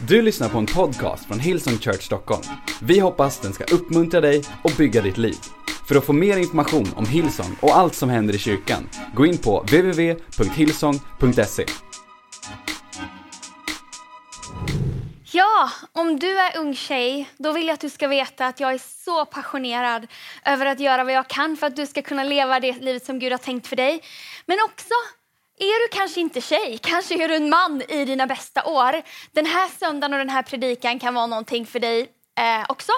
Du lyssnar på en podcast från Hillsong Church Stockholm. Vi hoppas den ska uppmuntra dig och bygga ditt liv. För att få mer information om Hillsong och allt som händer i kyrkan, gå in på www.hillsong.se. Ja, om du är ung tjej, då vill jag att du ska veta att jag är så passionerad över att göra vad jag kan för att du ska kunna leva det livet som Gud har tänkt för dig. Men också är du kanske inte tjej, kanske är du en man i dina bästa år. Den här söndagen och den här predikan kan vara någonting för dig eh, också.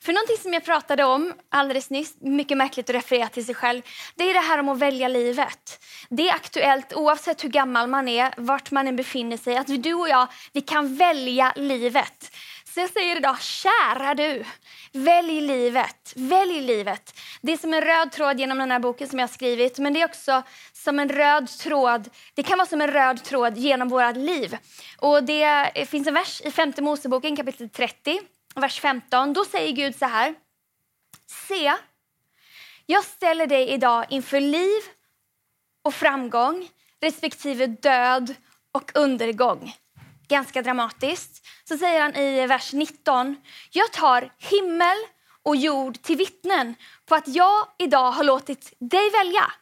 För någonting som jag pratade om alldeles nyss, mycket märkligt att referera till sig själv, det är det här om att välja livet. Det är aktuellt oavsett hur gammal man är, vart man än befinner sig, att du och jag, vi kan välja livet. Så jag säger idag, kära du, välj livet. Välj livet. Det är som en röd tråd genom den här boken som jag har skrivit, men det är också som en röd tråd. Det kan vara som en röd tråd genom våra liv. Och det finns en vers i femte Moseboken kapitel 30, vers 15. Då säger Gud så här. Se, jag ställer dig idag inför liv och framgång respektive död och undergång ganska dramatiskt. Så säger han i vers 19. Jag tar himmel och jord till vittnen på att jag idag har låtit dig välja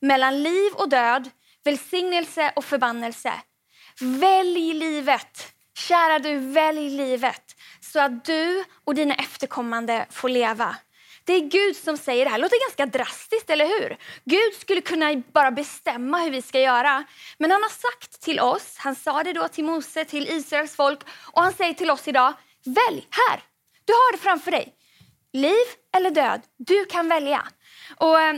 mellan liv och död, välsignelse och förbannelse. Välj livet. Kära du, välj livet så att du och dina efterkommande får leva. Det är Gud som säger det här. Det låter ganska drastiskt, eller hur? Gud skulle kunna bara bestämma hur vi ska göra. Men han har sagt till oss, han sa det då till Mose, till Israels folk och han säger till oss idag, välj här. Du har det framför dig. Liv eller död, du kan välja. Och eh,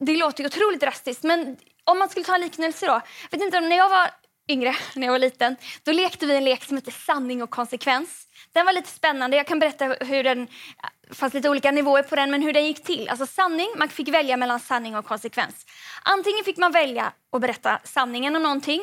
Det låter otroligt drastiskt, men om man skulle ta en liknelse då. vet inte, när jag var yngre, när jag var liten, då lekte vi en lek som hette sanning och konsekvens. Den var lite spännande. Jag kan berätta hur den, fanns lite olika nivåer på den, men hur den gick till. Alltså sanning, man fick välja mellan sanning och konsekvens. Antingen fick man välja att berätta sanningen om någonting,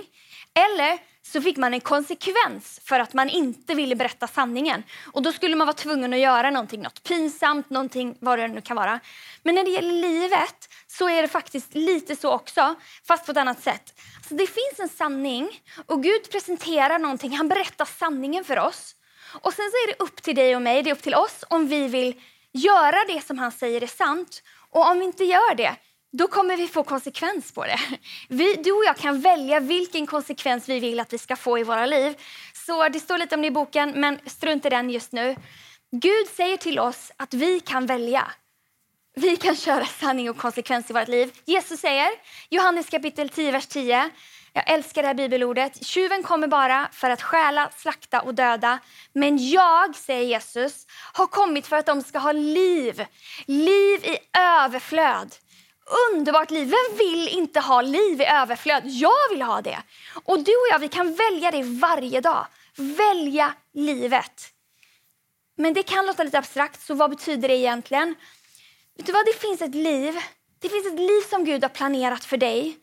eller så fick man en konsekvens för att man inte ville berätta sanningen. Och Då skulle man vara tvungen att göra någonting, något pinsamt, någonting vad det nu kan vara. Men när det gäller livet så är det faktiskt lite så också, fast på ett annat sätt. Så det finns en sanning och Gud presenterar någonting, han berättar sanningen för oss. Och sen så är det upp till dig och mig, det är upp till oss om vi vill göra det som han säger är sant. Och om vi inte gör det, då kommer vi få konsekvens på det. Vi, du och jag kan välja vilken konsekvens vi vill att vi ska få i våra liv. Så det står lite om det i boken, men strunt i den just nu. Gud säger till oss att vi kan välja. Vi kan köra sanning och konsekvens i vårt liv. Jesus säger, Johannes kapitel 10, vers 10. Jag älskar det här bibelordet. Tjuven kommer bara för att stjäla, slakta och döda. Men jag, säger Jesus, har kommit för att de ska ha liv. Liv i överflöd. Underbart liv. Vem vill inte ha liv i överflöd? Jag vill ha det. Och du och jag, vi kan välja det varje dag. Välja livet. Men det kan låta lite abstrakt, så vad betyder det egentligen? Vet du vad? Det finns ett liv. Det finns ett liv som Gud har planerat för dig.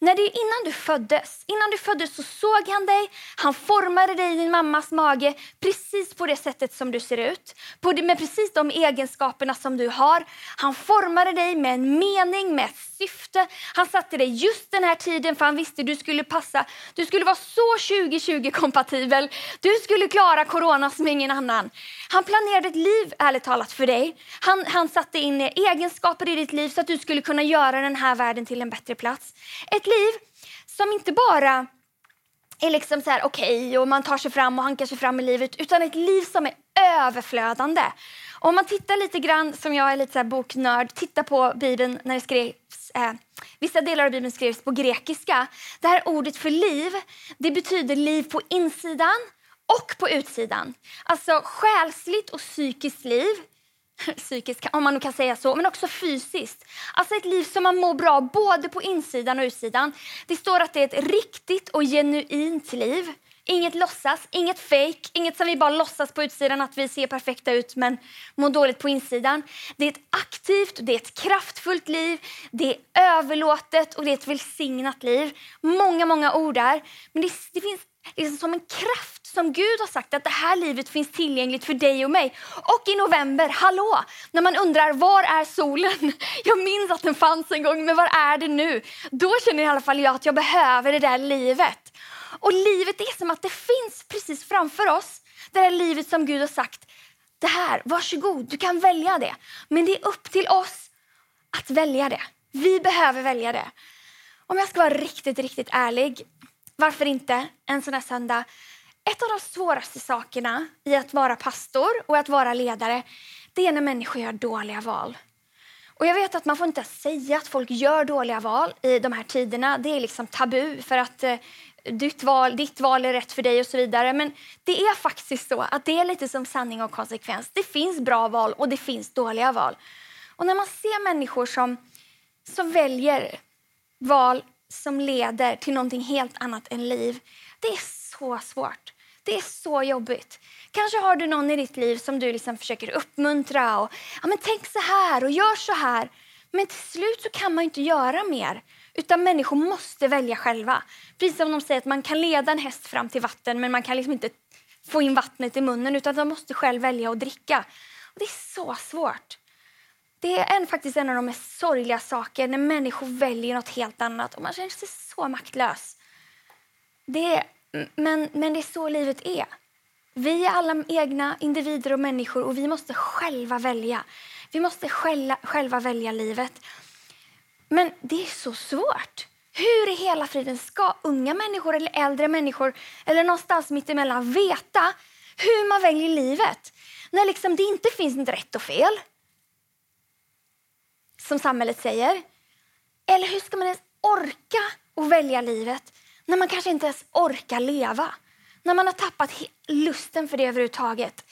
När det, innan du föddes innan du föddes så såg han dig, han formade dig i din mammas mage precis på det sättet som du ser ut, på det, med precis de egenskaperna som du har. Han formade dig med en mening, med ett syfte. Han satte dig just den här tiden för han visste du skulle passa. Du skulle vara så 2020-kompatibel. Du skulle klara corona som ingen annan. Han planerade ett liv, ärligt talat, för dig. Han, han satte in egenskaper i ditt liv så att du skulle kunna göra den här världen till en bättre plats. Ett liv som inte bara är liksom så här okej okay, och man tar sig fram och hankar sig fram i livet utan ett liv som är överflödande. Och om man tittar lite grann, som jag är lite så här boknörd, titta på Bibeln när det skrevs, eh, vissa delar av Bibeln skrevs på grekiska. Det här ordet för liv, det betyder liv på insidan och på utsidan. Alltså själsligt och psykiskt liv psykiskt, om man nu kan säga så, men också fysiskt. Alltså ett liv som man mår bra både på insidan och utsidan. Det står att det är ett riktigt och genuint liv. Inget låtsas, inget fake, inget som vi bara låtsas på utsidan att vi ser perfekta ut men mår dåligt på insidan. Det är ett aktivt, det är ett kraftfullt liv, det är överlåtet och det är ett välsignat liv. Många, många ord där. Men det, det finns liksom som en kraft som Gud har sagt att det här livet finns tillgängligt för dig och mig. Och i november, hallå, när man undrar var är solen? Jag minns att den fanns en gång, men var är den nu? Då känner i alla fall jag att jag behöver det där livet. Och livet är som att det finns precis framför oss. Det där livet som Gud har sagt, det här, varsågod, du kan välja det. Men det är upp till oss att välja det. Vi behöver välja det. Om jag ska vara riktigt, riktigt ärlig, varför inte en sån här söndag? Ett av de svåraste sakerna i att vara pastor och att vara ledare, det är när människor gör dåliga val. Och jag vet att man får inte säga att folk gör dåliga val i de här tiderna. Det är liksom tabu för att eh, ditt, val, ditt val är rätt för dig och så vidare. Men det är faktiskt så att det är lite som sanning och konsekvens. Det finns bra val och det finns dåliga val. Och när man ser människor som, som väljer val som leder till någonting helt annat än liv, det är så svårt. Det är så jobbigt. Kanske har du någon i ditt liv som du liksom försöker uppmuntra och ja, men tänk så här och gör så här. Men till slut så kan man inte göra mer. Utan människor måste välja själva. Precis som de säger att man kan leda en häst fram till vatten men man kan liksom inte få in vattnet i munnen utan de måste själv välja att dricka. Och det är så svårt. Det är en, faktiskt en av de mest sorgliga saker när människor väljer något helt annat och man känner sig så maktlös. Det är, men, men det är så livet är. Vi är alla egna individer och människor och vi måste själva välja. Vi måste själva, själva välja livet. Men det är så svårt. Hur i hela friden ska unga människor eller äldre människor eller någonstans mittemellan veta hur man väljer livet? När liksom det inte finns något rätt och fel, som samhället säger. Eller hur ska man ens orka att välja livet när man kanske inte ens orkar leva? När man har tappat lusten för det överhuvudtaget?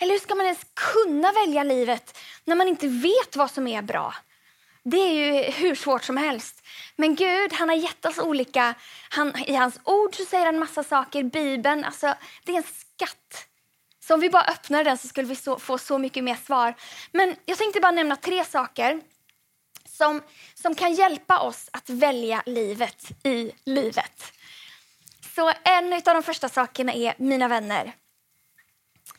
Eller hur ska man ens kunna välja livet när man inte vet vad som är bra? Det är ju hur svårt som helst. Men Gud han har gett oss olika... Han, I hans ord så säger han massa saker. Bibeln, alltså, det är en skatt. Så om vi bara öppnar den så skulle vi så, få så mycket mer svar. Men jag tänkte bara nämna tre saker som, som kan hjälpa oss att välja livet i livet. Så en av de första sakerna är mina vänner.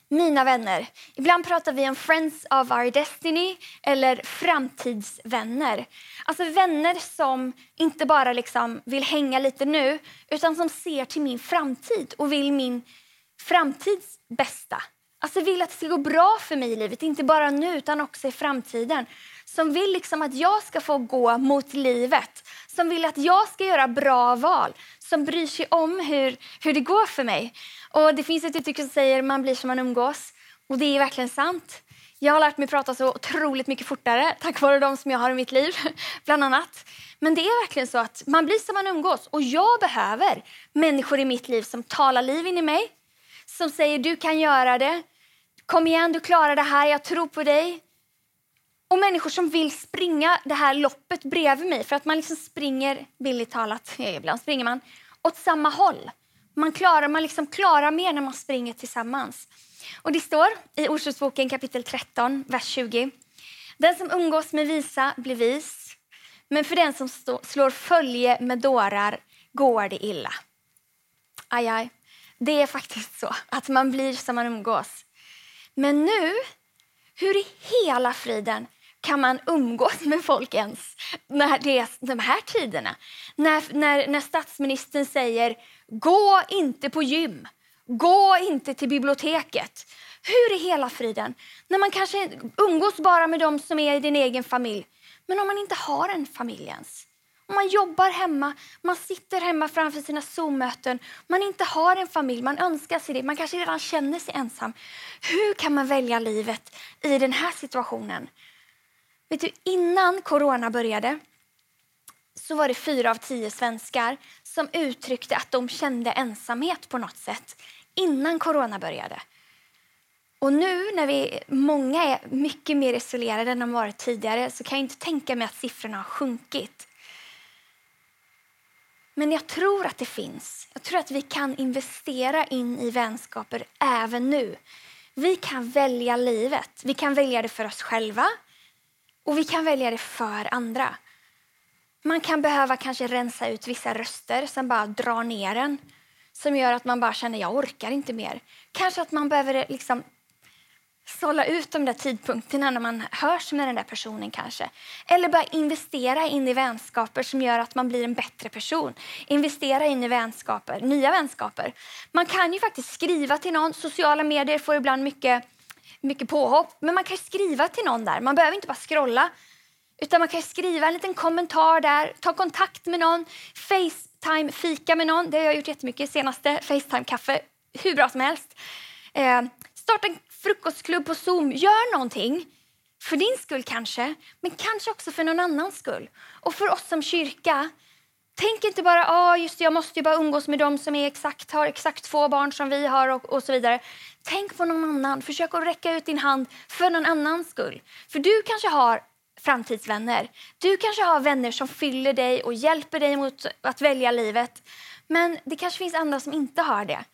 Mina vänner. Ibland pratar vi om friends of our destiny eller framtidsvänner. Alltså vänner som inte bara liksom vill hänga lite nu utan som ser till min framtid och vill min framtids bästa. Alltså vill att det ska gå bra för mig i livet, inte bara nu utan också i framtiden. Som vill liksom att jag ska få gå mot livet, som vill att jag ska göra bra val, som bryr sig om hur, hur det går för mig. Och Det finns ett uttryck som säger man blir som man umgås. Och det är verkligen sant. Jag har lärt mig prata så otroligt mycket fortare tack vare de som jag har i mitt liv. bland annat. Men det är verkligen så att man blir som man umgås. Och jag behöver människor i mitt liv som talar liv in i mig. Som säger du kan göra det. Kom igen, du klarar det här. Jag tror på dig. Och människor som vill springa det här loppet bredvid mig. För att man liksom springer, billigt talat, ibland springer man, åt samma håll. Man klarar, man liksom klarar mer när man springer tillsammans. Och Det står i Ordspråksboken kapitel 13, vers 20. Den som umgås med visa blir vis, men för den som stå, slår följe med dårar går det illa. Aj, aj. Det är faktiskt så att man blir som man umgås. Men nu, hur i hela friden kan man umgås med folk ens när det är de här tiderna? När, när, när statsministern säger gå inte på gym, gå inte till biblioteket. Hur i hela friden? När man kanske umgås bara med dem som är i din egen familj. Men om man inte har en familj ens? Om man jobbar hemma, man sitter hemma framför sina Zoom-möten, man inte har en familj, man önskar sig det, man kanske redan känner sig ensam. Hur kan man välja livet i den här situationen? Vet du, innan corona började så var det fyra av tio svenskar som uttryckte att de kände ensamhet på något sätt innan corona började. Och nu när vi, många är mycket mer isolerade än de varit tidigare så kan jag inte tänka mig att siffrorna har sjunkit. Men jag tror att det finns. Jag tror att vi kan investera in i vänskaper även nu. Vi kan välja livet. Vi kan välja det för oss själva och vi kan välja det för andra. Man kan behöva kanske rensa ut vissa röster som bara drar ner en. Som gör att man bara känner jag orkar inte mer. Kanske att man behöver liksom sålla ut de där tidpunkterna när man hörs med den där personen kanske. Eller bara investera in i vänskaper som gör att man blir en bättre person. Investera in i vänskaper, nya vänskaper. Man kan ju faktiskt skriva till någon. Sociala medier får ibland mycket, mycket påhopp. Men man kan skriva till någon där. Man behöver inte bara scrolla. Utan man kan skriva en liten kommentar där, ta kontakt med någon, Facetime-fika med någon. Det har jag gjort jättemycket senaste. Facetime-kaffe, hur bra som helst. Eh, starta en frukostklubb på Zoom. Gör någonting. För din skull kanske, men kanske också för någon annans skull. Och för oss som kyrka, tänk inte bara ah, just det, jag måste ju bara umgås med dem som är exakt, har exakt två barn som vi har och, och så vidare. Tänk på någon annan. Försök att räcka ut din hand för någon annans skull. För du kanske har framtidsvänner. Du kanske har vänner som fyller dig och hjälper dig mot att välja livet. Men det kanske finns andra som inte har det.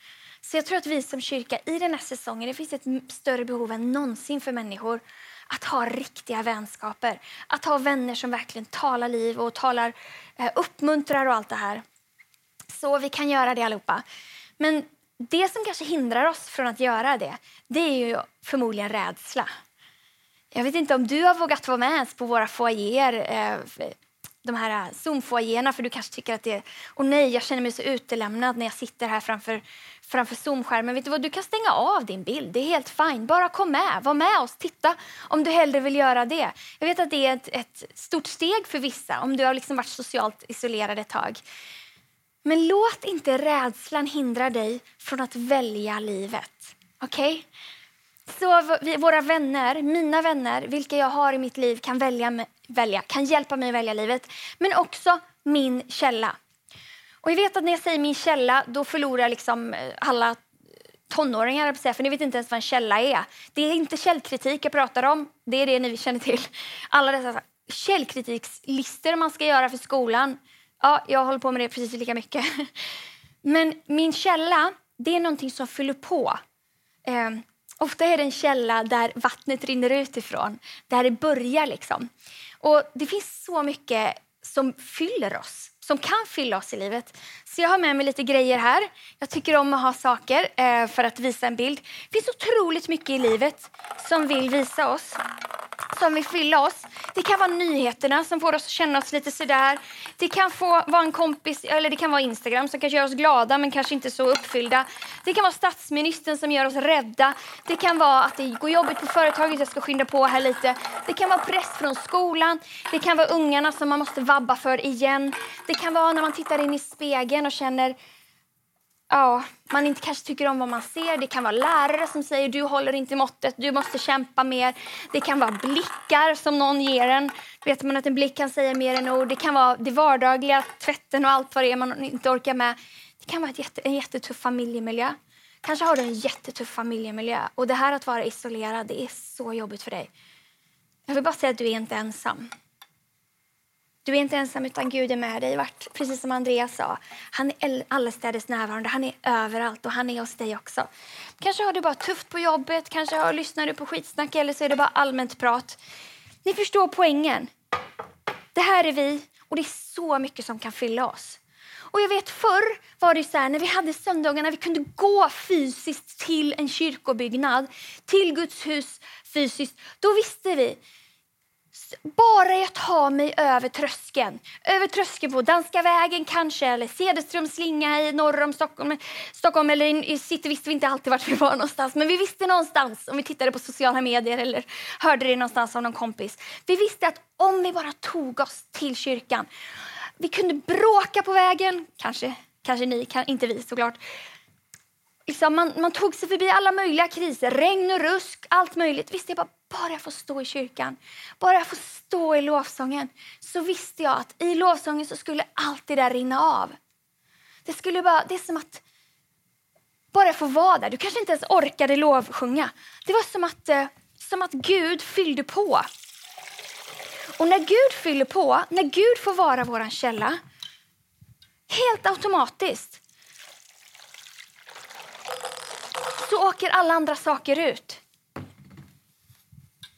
Så jag tror att vi som kyrka i den här säsongen, det finns ett större behov än någonsin för människor att ha riktiga vänskaper. Att ha vänner som verkligen talar liv och talar, eh, uppmuntrar och allt det här. Så vi kan göra det allihopa. Men det som kanske hindrar oss från att göra det, det är ju förmodligen rädsla. Jag vet inte om du har vågat vara med ens på våra foajéer, eh, de här äh, Zoom-foajéerna, för du kanske tycker att det är, åh nej, jag känner mig så utelämnad när jag sitter här framför framför Zoom-skärmen. Vet du vad? Du kan stänga av din bild. Det är helt fine. Bara kom med. Var med oss. Titta om du hellre vill göra det. Jag vet att det är ett, ett stort steg för vissa om du har liksom varit socialt isolerad ett tag. Men låt inte rädslan hindra dig från att välja livet. Okej? Okay? Så vi, våra vänner, mina vänner, vilka jag har i mitt liv kan, välja, välja, kan hjälpa mig att välja livet. Men också min källa. Och jag vet att när jag säger min källa, då förlorar liksom eh, alla tonåringar, för ni vet inte ens vad en källa är. Det är inte källkritik jag pratar om, det är det ni känner till. Alla dessa källkritikslistor man ska göra för skolan. Ja, jag håller på med det precis lika mycket. Men min källa, det är någonting som fyller på. Ehm, Ofta är det en källa där vattnet rinner ut ifrån, där det börjar liksom. Och det finns så mycket som fyller oss som kan fylla oss i livet. Så jag har med mig lite grejer här. Jag tycker om att ha saker eh, för att visa en bild. Det finns otroligt mycket i livet som vill visa oss som vill fylla oss. Det kan vara nyheterna som får oss att känna oss lite sådär. Det kan få vara en kompis, eller det kan vara Instagram som kanske gör oss glada men kanske inte så uppfyllda. Det kan vara statsministern som gör oss rädda. Det kan vara att det går jobbigt på företaget, jag ska skynda på här lite. Det kan vara press från skolan. Det kan vara ungarna som man måste vabba för igen. Det det kan vara när man tittar in i spegeln och känner ja, man inte kanske tycker om vad man ser. Det kan vara lärare som säger du håller inte måttet, du måste kämpa mer. Det kan vara blickar som någon ger en. Vet man att en blick kan säga mer än ord. Det kan vara det vardagliga, tvätten och allt vad det är man inte orkar med. Det kan vara ett jätte, en jättetuff familjemiljö. Kanske har du en jättetuff familjemiljö och det här att vara isolerad, det är så jobbigt för dig. Jag vill bara säga att du är inte ensam. Du är inte ensam, utan Gud är med dig. Vart, precis som Andreas sa, han är allestädes närvarande. Han är överallt och han är hos dig också. Kanske har du bara tufft på jobbet, kanske har, lyssnar du på skitsnack eller så är det bara allmänt prat. Ni förstår poängen. Det här är vi och det är så mycket som kan fylla oss. Och jag vet förr var det så här, när vi hade söndagar när vi kunde gå fysiskt till en kyrkobyggnad, till Guds hus fysiskt. Då visste vi, bara jag tar mig över tröskeln, över tröskeln på Danska vägen kanske, eller Cederströms slinga i norr om Stockholm, Stockholm eller i city visste vi inte alltid vart vi var någonstans, men vi visste någonstans om vi tittade på sociala medier eller hörde det någonstans av någon kompis. Vi visste att om vi bara tog oss till kyrkan, vi kunde bråka på vägen, kanske, kanske ni, inte vi såklart, liksom man, man tog sig förbi alla möjliga kriser, regn och rusk, allt möjligt. Visste jag bara, bara jag får stå i kyrkan, bara jag får stå i lovsången, så visste jag att i lovsången så skulle allt det där rinna av. Det, skulle bara, det är som att bara jag får vara där. Du kanske inte ens orkade lovsjunga. Det var som att, eh, som att Gud fyllde på. Och när Gud fyller på, när Gud får vara vår källa, helt automatiskt så åker alla andra saker ut.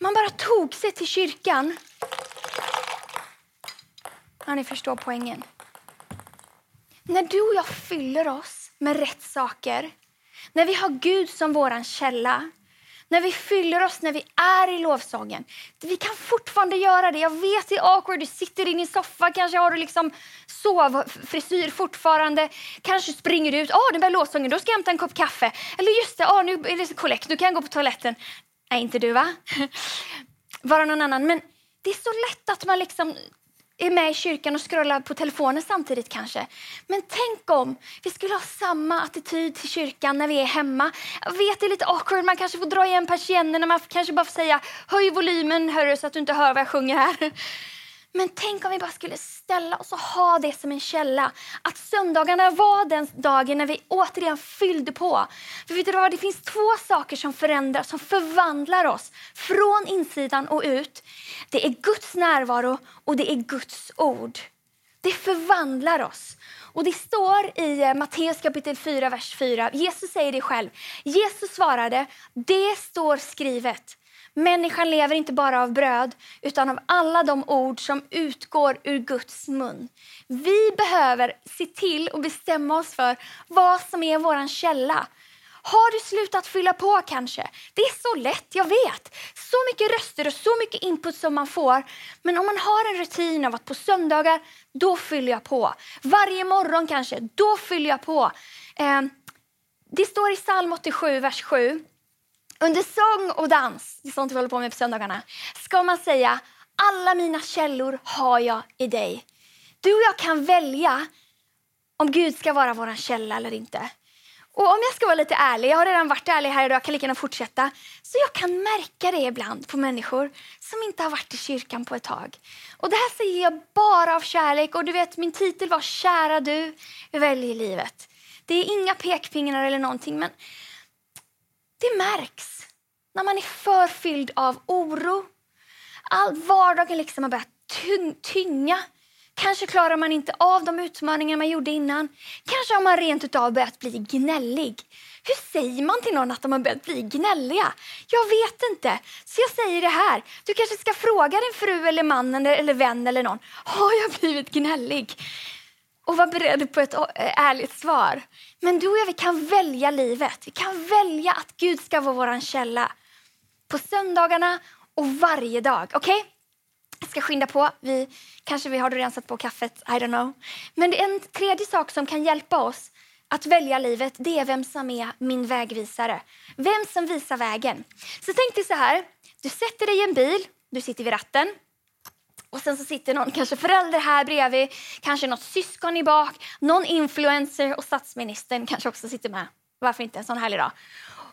Man bara tog sig till kyrkan. Ja, ni förstår poängen. När du och jag fyller oss med rätt saker, när vi har Gud som vår källa, när vi fyller oss, när vi är i lovsången. Vi kan fortfarande göra det. Jag vet det är awkward, du sitter i din soffa, kanske har du liksom sovfrisyr fortfarande. Kanske springer du ut, åh oh, nu börjar lovsången, då ska jag hämta en kopp kaffe. Eller just det, oh, nu är det kollekt, nu kan jag gå på toaletten. Nej, inte du va? Vara någon annan. Men det är så lätt att man liksom är med i kyrkan och scrollar på telefonen samtidigt kanske. Men tänk om vi skulle ha samma attityd till kyrkan när vi är hemma. Jag vet det är lite awkward, man kanske får dra igen persiennerna, man kanske bara får säga höj volymen hörru, så att du inte hör vad jag sjunger här. Men tänk om vi bara skulle ställa oss och ha det som en källa. Att söndagarna var den dagen när vi återigen fyllde på. För vet du vad? Det finns två saker som förändrar, som förvandlar oss från insidan och ut. Det är Guds närvaro och det är Guds ord. Det förvandlar oss. Och Det står i eh, Matteus kapitel 4, vers 4. Jesus säger det själv. Jesus svarade, det står skrivet. Människan lever inte bara av bröd, utan av alla de ord som utgår ur Guds mun. Vi behöver se till och bestämma oss för vad som är vår källa. Har du slutat fylla på kanske? Det är så lätt, jag vet. Så mycket röster och så mycket input som man får. Men om man har en rutin av att på söndagar, då fyller jag på. Varje morgon kanske, då fyller jag på. Eh, det står i psalm 87, vers 7. Under sång och dans, det är sånt vi håller på med på söndagarna, ska man säga alla mina källor har jag i dig. Du och jag kan välja om Gud ska vara vår källa eller inte. Och om jag ska vara lite ärlig, jag har redan varit ärlig här idag, jag kan lika gärna fortsätta. Så jag kan märka det ibland på människor som inte har varit i kyrkan på ett tag. Och det här säger jag bara av kärlek. Och du vet, min titel var Kära du, väljer livet. Det är inga pekpinnar eller någonting, men det märks när man är för fylld av oro. All vardagen liksom har börjat tynga. Kanske klarar man inte av de utmaningar man gjorde innan. Kanske har man rent utav börjat bli gnällig. Hur säger man till någon att de har börjat bli gnälliga? Jag vet inte. Så jag säger det här. Du kanske ska fråga din fru eller man eller vän eller någon. Har jag blivit gnällig? Och var beredd på ett eh, ärligt svar. Men du och jag vi kan välja livet. Vi kan välja att Gud ska vara vår källa. På söndagarna och varje dag. Okej? Okay? Jag ska skynda på. Vi, kanske vi har redan satt på kaffet. I don't know. Men det är en tredje sak som kan hjälpa oss att välja livet. Det är vem som är min vägvisare. Vem som visar vägen. Så tänk dig så här. Du sätter dig i en bil. Du sitter vid ratten. Och sen så sitter någon kanske förälder här bredvid, kanske något syskon i bak, någon influencer och statsministern kanske också sitter med. Varför inte en sån härlig dag?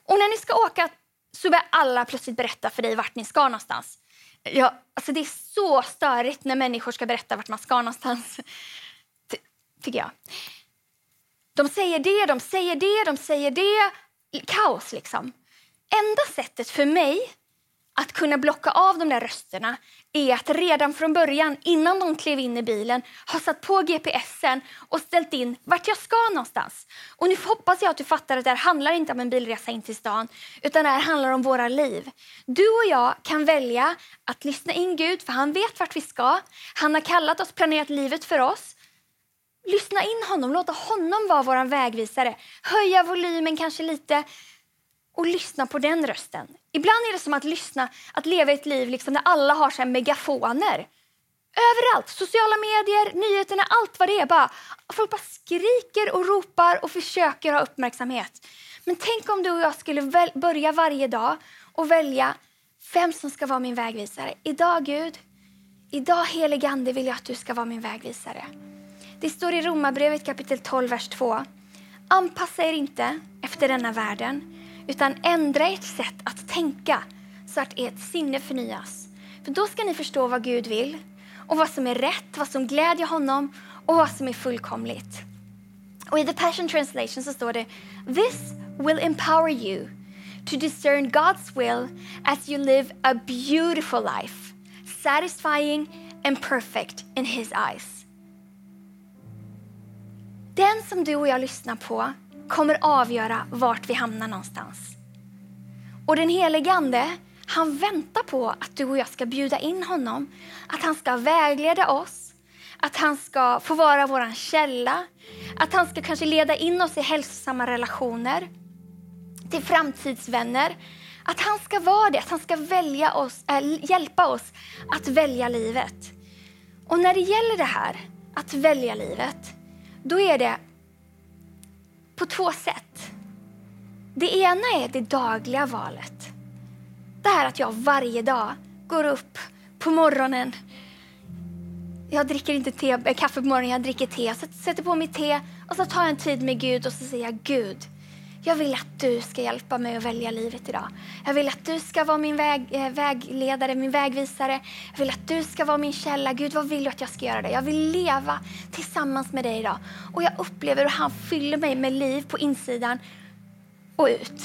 Och när ni ska åka så börjar alla plötsligt berätta för dig vart ni ska någonstans. Ja, alltså det är så störigt när människor ska berätta vart man ska någonstans. tycker jag. De säger det, de säger det, de säger det. Kaos liksom. Enda sättet för mig att kunna blocka av de där rösterna är att redan från början, innan de klev in i bilen, ha satt på GPSen och ställt in vart jag ska någonstans. Och nu hoppas jag att du fattar att det här handlar inte om en bilresa in till stan, utan det här handlar om våra liv. Du och jag kan välja att lyssna in Gud, för han vet vart vi ska. Han har kallat oss, planerat livet för oss. Lyssna in honom, låta honom vara vår vägvisare. Höja volymen kanske lite, och lyssna på den rösten. Ibland är det som att lyssna, att leva ett liv liksom där alla har så megafoner. Överallt, sociala medier, nyheterna, allt vad det är. Bara, folk bara skriker och ropar och försöker ha uppmärksamhet. Men tänk om du och jag skulle väl, börja varje dag och välja vem som ska vara min vägvisare. Idag Gud, idag helige Ande vill jag att du ska vara min vägvisare. Det står i Romarbrevet kapitel 12, vers 2. Anpassa er inte efter denna världen utan ändra ert sätt att tänka så att ert sinne förnyas. För då ska ni förstå vad Gud vill och vad som är rätt, vad som glädjer honom och vad som är fullkomligt. Och I the Passion Translation så står det This will empower you to discern God's will as you live a beautiful life, satisfying and perfect in his eyes. Den som du och jag lyssnar på kommer avgöra vart vi hamnar någonstans. Och den helige Ande, han väntar på att du och jag ska bjuda in honom. Att han ska vägleda oss, att han ska få vara vår källa, att han ska kanske leda in oss i hälsosamma relationer, till framtidsvänner, Att han ska vara det, att han ska välja oss, äh, hjälpa oss att välja livet. Och när det gäller det här, att välja livet, då är det på två sätt. Det ena är det dagliga valet. Det här att jag varje dag går upp på morgonen. Jag dricker inte te, eh, kaffe på morgonen, jag dricker te. Jag sätter på mig te och så tar jag en tid med Gud och så säger jag Gud, jag vill att du ska hjälpa mig att välja livet idag. Jag vill att du ska vara min väg, eh, vägledare, min vägvisare. Jag vill att du ska vara min källa. Gud, vad vill du att jag ska göra? Det? Jag vill leva tillsammans med dig idag. Och jag upplever hur han fyller mig med liv på insidan och ut.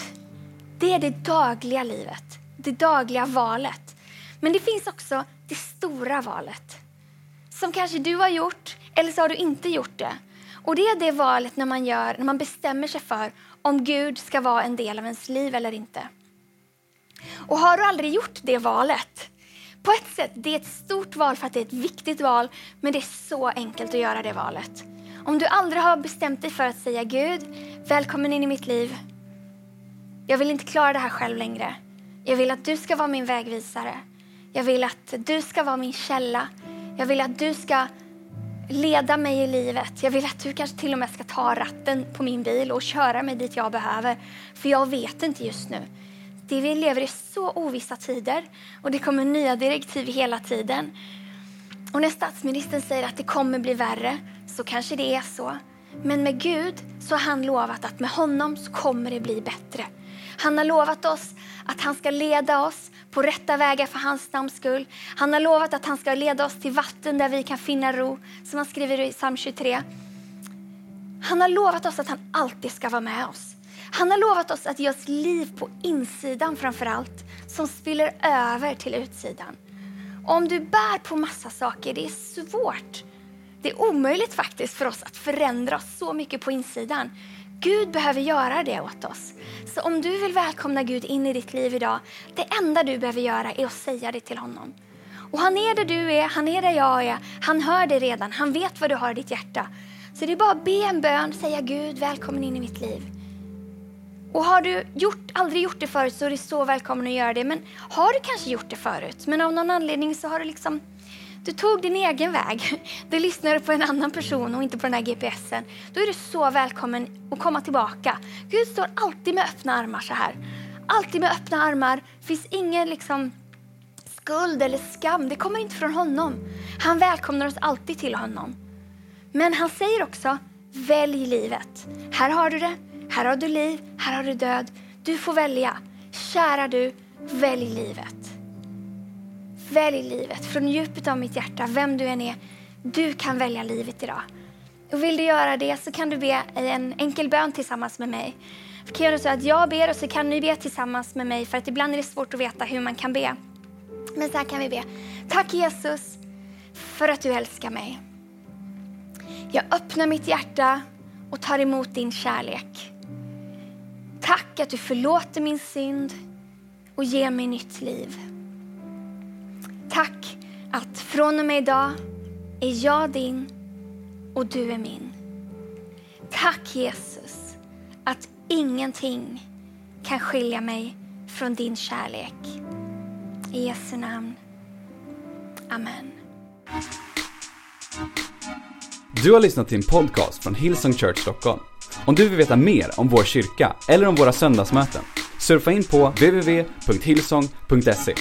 Det är det dagliga livet, det dagliga valet. Men det finns också det stora valet. Som kanske du har gjort, eller så har du inte gjort det. Och det är det valet när man, gör, när man bestämmer sig för om Gud ska vara en del av ens liv eller inte. Och har du aldrig gjort det valet, på ett sätt, det är ett stort val för att det är ett viktigt val, men det är så enkelt att göra det valet. Om du aldrig har bestämt dig för att säga Gud, välkommen in i mitt liv. Jag vill inte klara det här själv längre. Jag vill att du ska vara min vägvisare. Jag vill att du ska vara min källa. Jag vill att du ska leda mig i livet. Jag vill att du kanske till och med ska ta ratten på min bil och köra mig dit jag behöver. För jag vet inte just nu. Det vi lever i så ovissa tider och det kommer nya direktiv hela tiden. Och när statsministern säger att det kommer bli värre så kanske det är så. Men med Gud så har han lovat att med honom så kommer det bli bättre. Han har lovat oss att han ska leda oss på rätta vägar för hans namns skull. Han har lovat att han ska leda oss till vatten där vi kan finna ro, som han skriver i psalm 23. Han har lovat oss att han alltid ska vara med oss. Han har lovat oss att ge oss liv på insidan framför allt, som spiller över till utsidan. Och om du bär på massa saker, det är svårt. Det är omöjligt faktiskt för oss att förändra oss så mycket på insidan. Gud behöver göra det åt oss. Så om du vill välkomna Gud in i ditt liv idag, det enda du behöver göra är att säga det till honom. Och han är där du är, han är där jag är, han hör dig redan, han vet vad du har i ditt hjärta. Så det är bara att be en bön, säga Gud välkommen in i mitt liv. Och har du gjort, aldrig gjort det förut så är du så välkommen att göra det. Men har du kanske gjort det förut, men av någon anledning så har du liksom du tog din egen väg. Du lyssnade på en annan person och inte på den här GPSen. Då är du så välkommen att komma tillbaka. Gud står alltid med öppna armar så här. Alltid med öppna armar. Det finns ingen liksom skuld eller skam. Det kommer inte från honom. Han välkomnar oss alltid till honom. Men han säger också, välj livet. Här har du det. Här har du liv. Här har du död. Du får välja. Kära du, välj livet. Välj livet från djupet av mitt hjärta, vem du än är. Du kan välja livet idag. Och vill du göra det så kan du be en enkel bön tillsammans med mig. För kan göra så att jag ber och så kan ni be tillsammans med mig för att ibland är det svårt att veta hur man kan be. Men så här kan vi be. Tack Jesus för att du älskar mig. Jag öppnar mitt hjärta och tar emot din kärlek. Tack att du förlåter min synd och ger mig nytt liv. Tack att från och med idag är jag din och du är min. Tack Jesus att ingenting kan skilja mig från din kärlek. I Jesu namn. Amen. Du har lyssnat till en podcast från Hillsong Church Stockholm. Om du vill veta mer om vår kyrka eller om våra söndagsmöten, surfa in på www.hillsong.se.